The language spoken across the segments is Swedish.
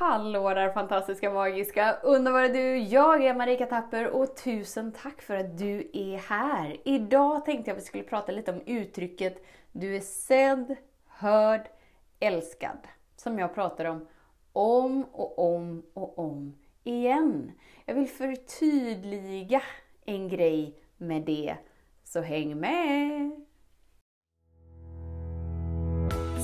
Hallå där fantastiska, magiska, underbara du! Jag är Marika Tapper och tusen tack för att du är här! Idag tänkte jag att vi skulle prata lite om uttrycket Du är sedd, hörd, älskad. Som jag pratar om om och om och om igen. Jag vill förtydliga en grej med det, så häng med!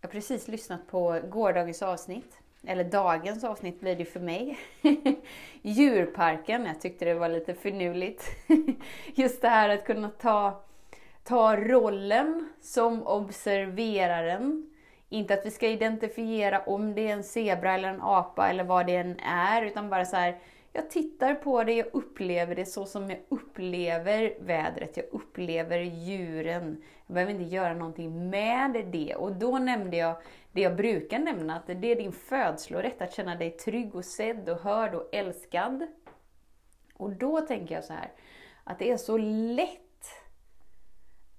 Jag har precis lyssnat på gårdagens avsnitt, eller dagens avsnitt blir det för mig. Djurparken, jag tyckte det var lite finurligt. Just det här att kunna ta, ta rollen som observeraren. Inte att vi ska identifiera om det är en zebra eller en apa eller vad det än är, utan bara så här, jag tittar på det, jag upplever det så som jag upplever vädret, jag upplever djuren. Jag behöver inte göra någonting med det. Och då nämnde jag det jag brukar nämna, att det är din födslorätt att känna dig trygg och sedd och hörd och älskad. Och då tänker jag så här, att det är så lätt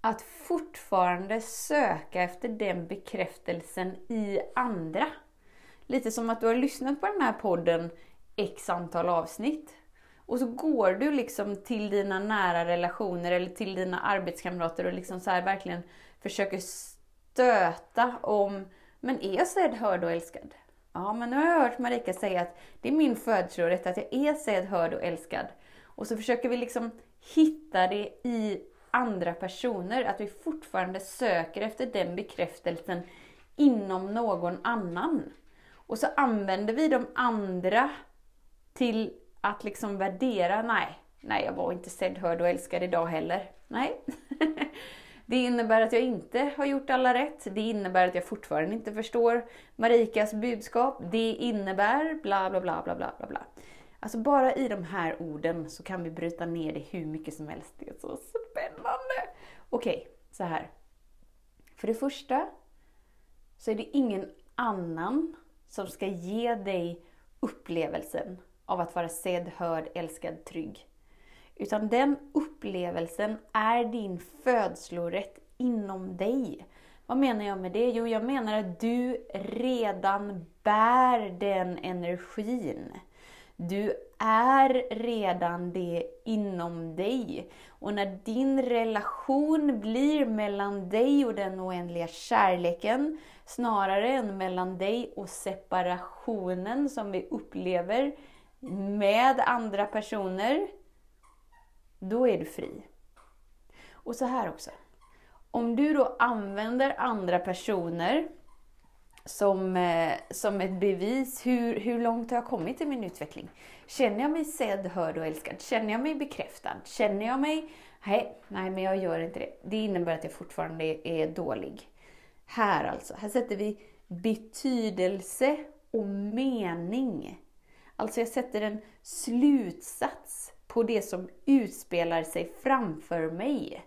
att fortfarande söka efter den bekräftelsen i andra. Lite som att du har lyssnat på den här podden x antal avsnitt. Och så går du liksom till dina nära relationer eller till dina arbetskamrater och liksom så verkligen försöker stöta om, men är jag sedd, hörd och älskad? Ja, men nu har jag hört Marika säga att det är min födelserätt att jag är sedd, hörd och älskad. Och så försöker vi liksom hitta det i andra personer, att vi fortfarande söker efter den bekräftelsen inom någon annan. Och så använder vi de andra till att liksom värdera, nej, nej jag var inte sedd, hörd och älskad idag heller. Nej. Det innebär att jag inte har gjort alla rätt. Det innebär att jag fortfarande inte förstår Marikas budskap. Det innebär bla bla bla bla bla bla bla. Alltså bara i de här orden så kan vi bryta ner det hur mycket som helst. Det är så spännande! Okej, okay, så här. För det första så är det ingen annan som ska ge dig upplevelsen av att vara sedd, hörd, älskad, trygg. Utan den upplevelsen är din födslorätt inom dig. Vad menar jag med det? Jo, jag menar att du redan bär den energin. Du är redan det inom dig. Och när din relation blir mellan dig och den oändliga kärleken, snarare än mellan dig och separationen som vi upplever med andra personer, då är du fri. Och så här också. Om du då använder andra personer som, eh, som ett bevis, hur, hur långt har jag kommit i min utveckling? Känner jag mig sedd, hörd och älskad? Känner jag mig bekräftad? Känner jag mig, nej, nej men jag gör inte det. Det innebär att jag fortfarande är dålig. Här alltså, här sätter vi betydelse och mening Alltså jag sätter en slutsats på det som utspelar sig framför mig.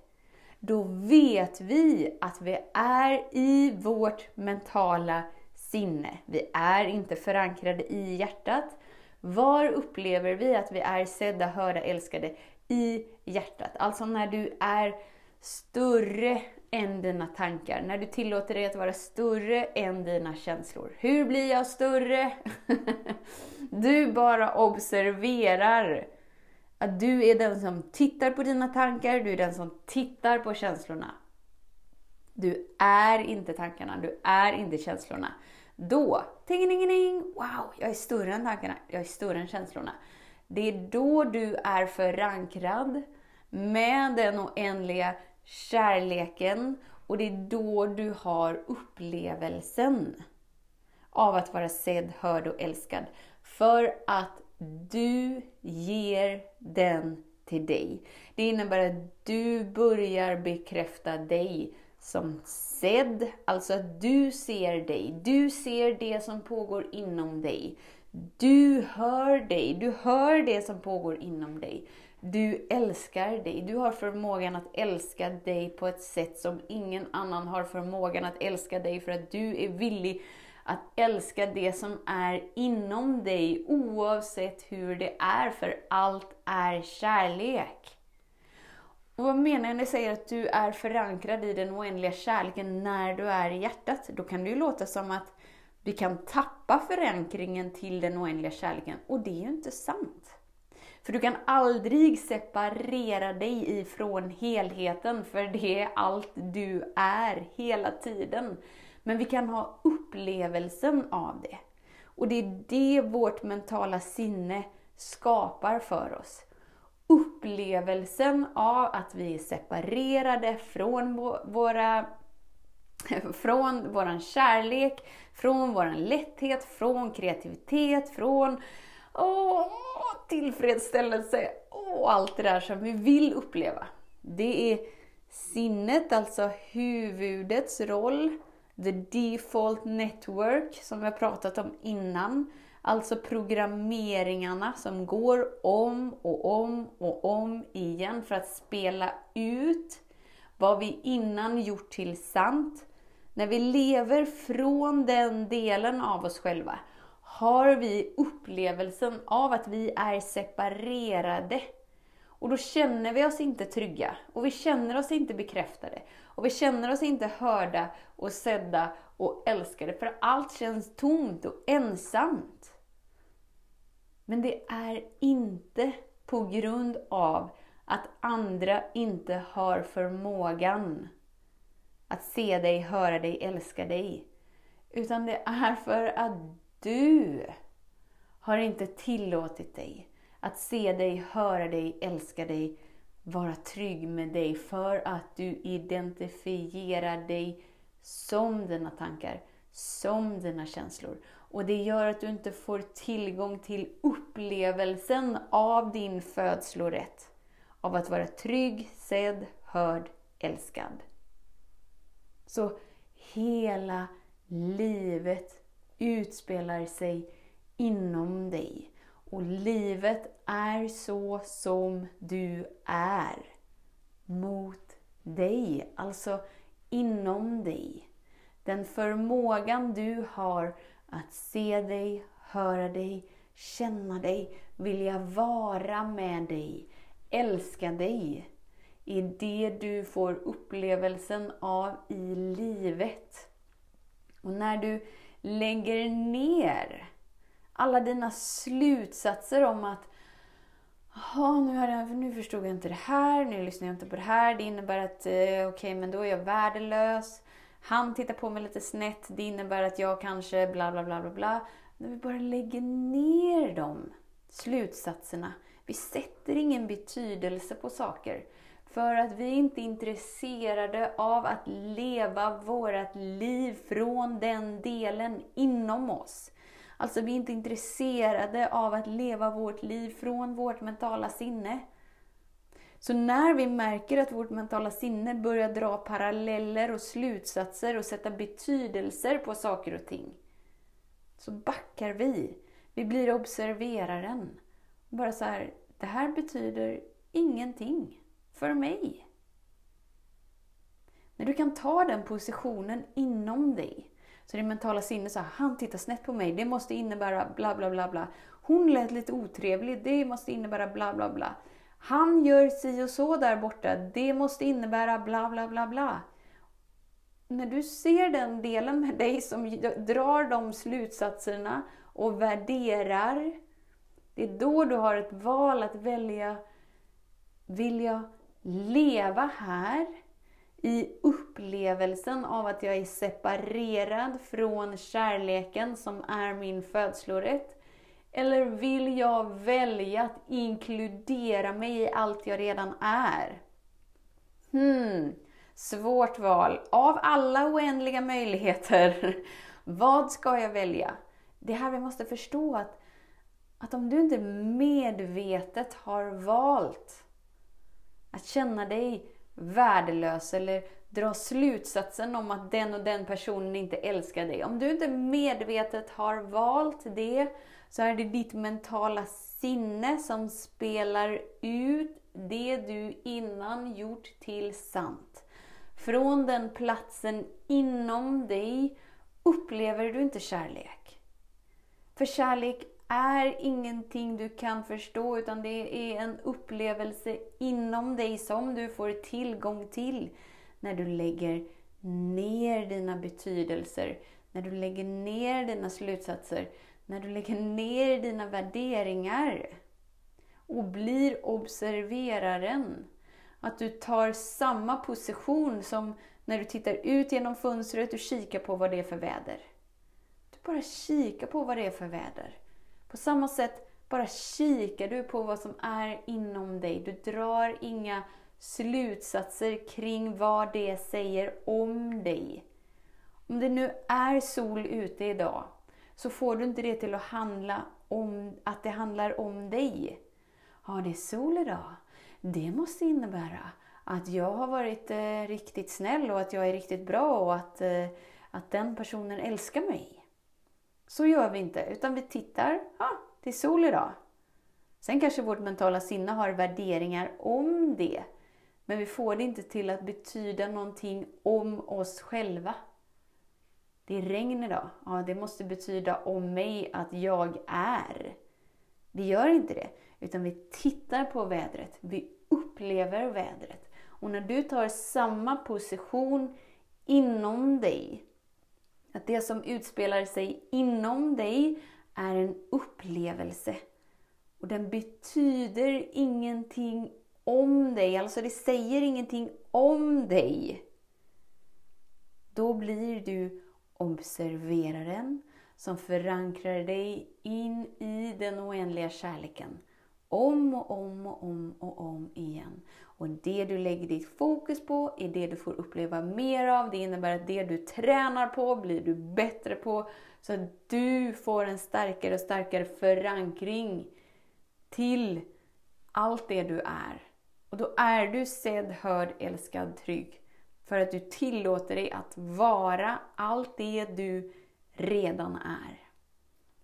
Då vet vi att vi är i vårt mentala sinne. Vi är inte förankrade i hjärtat. Var upplever vi att vi är sedda, hörda, älskade? I hjärtat. Alltså när du är större än dina tankar. När du tillåter dig att vara större än dina känslor. Hur blir jag större? du bara observerar. Att du är den som tittar på dina tankar, du är den som tittar på känslorna. Du är inte tankarna, du är inte känslorna. Då, ting wow, jag är större än tankarna, jag är större än känslorna. Det är då du är förankrad med den oändliga kärleken och det är då du har upplevelsen av att vara sedd, hörd och älskad. För att du ger den till dig. Det innebär att du börjar bekräfta dig som sedd, alltså att du ser dig. Du ser det som pågår inom dig. Du hör dig, du hör det som pågår inom dig. Du älskar dig. Du har förmågan att älska dig på ett sätt som ingen annan har förmågan att älska dig för att du är villig att älska det som är inom dig oavsett hur det är, för allt är kärlek. Och vad menar jag när jag säger att du är förankrad i den oändliga kärleken när du är i hjärtat? Då kan det ju låta som att vi kan tappa förankringen till den oändliga kärleken. Och det är ju inte sant. För du kan aldrig separera dig ifrån helheten, för det är allt du är hela tiden. Men vi kan ha upplevelsen av det. Och det är det vårt mentala sinne skapar för oss. Upplevelsen av att vi är separerade från våra från våran kärlek, från våran lätthet, från kreativitet, från åh, tillfredsställelse och allt det där som vi vill uppleva. Det är sinnet, alltså huvudets roll, the default network som vi har pratat om innan. Alltså programmeringarna som går om och om och om igen för att spela ut vad vi innan gjort till sant. När vi lever från den delen av oss själva har vi upplevelsen av att vi är separerade. Och då känner vi oss inte trygga och vi känner oss inte bekräftade. Och vi känner oss inte hörda och sedda och älskade för allt känns tomt och ensamt. Men det är inte på grund av att andra inte har förmågan att se dig, höra dig, älska dig. Utan det är för att du har inte tillåtit dig att se dig, höra dig, älska dig, vara trygg med dig för att du identifierar dig som dina tankar, som dina känslor. Och det gör att du inte får tillgång till upplevelsen av din födslorätt. Av att vara trygg, sedd, hörd, älskad. Så hela livet utspelar sig inom dig. Och livet är så som du är. Mot dig, alltså inom dig. Den förmågan du har att se dig, höra dig, känna dig, vilja vara med dig, älska dig är det du får upplevelsen av i livet. Och när du lägger ner alla dina slutsatser om att nu, jag, nu förstod jag inte det här, nu lyssnar jag inte på det här. Det innebär att eh, okej, okay, men då är jag värdelös. Han tittar på mig lite snett. Det innebär att jag kanske bla bla bla bla bla. När vi bara lägger ner de slutsatserna. Vi sätter ingen betydelse på saker. För att vi inte är intresserade av att leva vårt liv från den delen inom oss. Alltså vi är inte intresserade av att leva vårt liv från vårt mentala sinne. Så när vi märker att vårt mentala sinne börjar dra paralleller och slutsatser och sätta betydelser på saker och ting, så backar vi. Vi blir observeraren. Bara så här, det här betyder ingenting för mig. När du kan ta den positionen inom dig. Så det mentala sinnet säger, han tittar snett på mig, det måste innebära bla bla bla bla. Hon lät lite otrevlig, det måste innebära bla bla bla. Han gör si och så där borta, det måste innebära bla bla bla bla. När du ser den delen med dig som drar de slutsatserna och värderar, det är då du har ett val att välja, vill jag leva här i upplevelsen av att jag är separerad från kärleken som är min födslorätt? Eller vill jag välja att inkludera mig i allt jag redan är? Hmm, svårt val. Av alla oändliga möjligheter, vad ska jag välja? Det här vi måste förstå att, att om du inte medvetet har valt att känna dig värdelös eller dra slutsatsen om att den och den personen inte älskar dig. Om du inte medvetet har valt det så är det ditt mentala sinne som spelar ut det du innan gjort till sant. Från den platsen inom dig upplever du inte kärlek. För kärlek är ingenting du kan förstå utan det är en upplevelse inom dig som du får tillgång till när du lägger ner dina betydelser, när du lägger ner dina slutsatser, när du lägger ner dina värderingar och blir observeraren. Att du tar samma position som när du tittar ut genom fönstret och kikar på vad det är för väder. Du bara kikar på vad det är för väder. På samma sätt bara kikar du på vad som är inom dig. Du drar inga slutsatser kring vad det säger om dig. Om det nu är sol ute idag, så får du inte det till att handla om att det handlar om dig. Ja, det är sol idag. Det måste innebära att jag har varit eh, riktigt snäll och att jag är riktigt bra och att, eh, att den personen älskar mig. Så gör vi inte, utan vi tittar, ja, det är sol idag. Sen kanske vårt mentala sinne har värderingar om det. Men vi får det inte till att betyda någonting om oss själva. Det är regn idag. Ja, det måste betyda om mig att jag är. Vi gör inte det, utan vi tittar på vädret. Vi upplever vädret. Och när du tar samma position inom dig, att det som utspelar sig inom dig är en upplevelse. Och den betyder ingenting om dig, alltså det säger ingenting om dig. Då blir du observeraren som förankrar dig in i den oändliga kärleken. Om och om och om och om igen. Och det du lägger ditt fokus på är det du får uppleva mer av. Det innebär att det du tränar på blir du bättre på. Så att du får en starkare och starkare förankring till allt det du är. Och då är du sedd, hörd, älskad, trygg. För att du tillåter dig att vara allt det du redan är.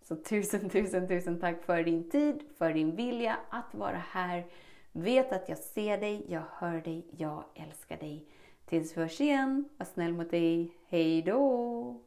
Så tusen, tusen, tusen tack för din tid, för din vilja att vara här. Vet att jag ser dig, jag hör dig, jag älskar dig. Tills vi hörs igen, var snäll mot dig. Hej då!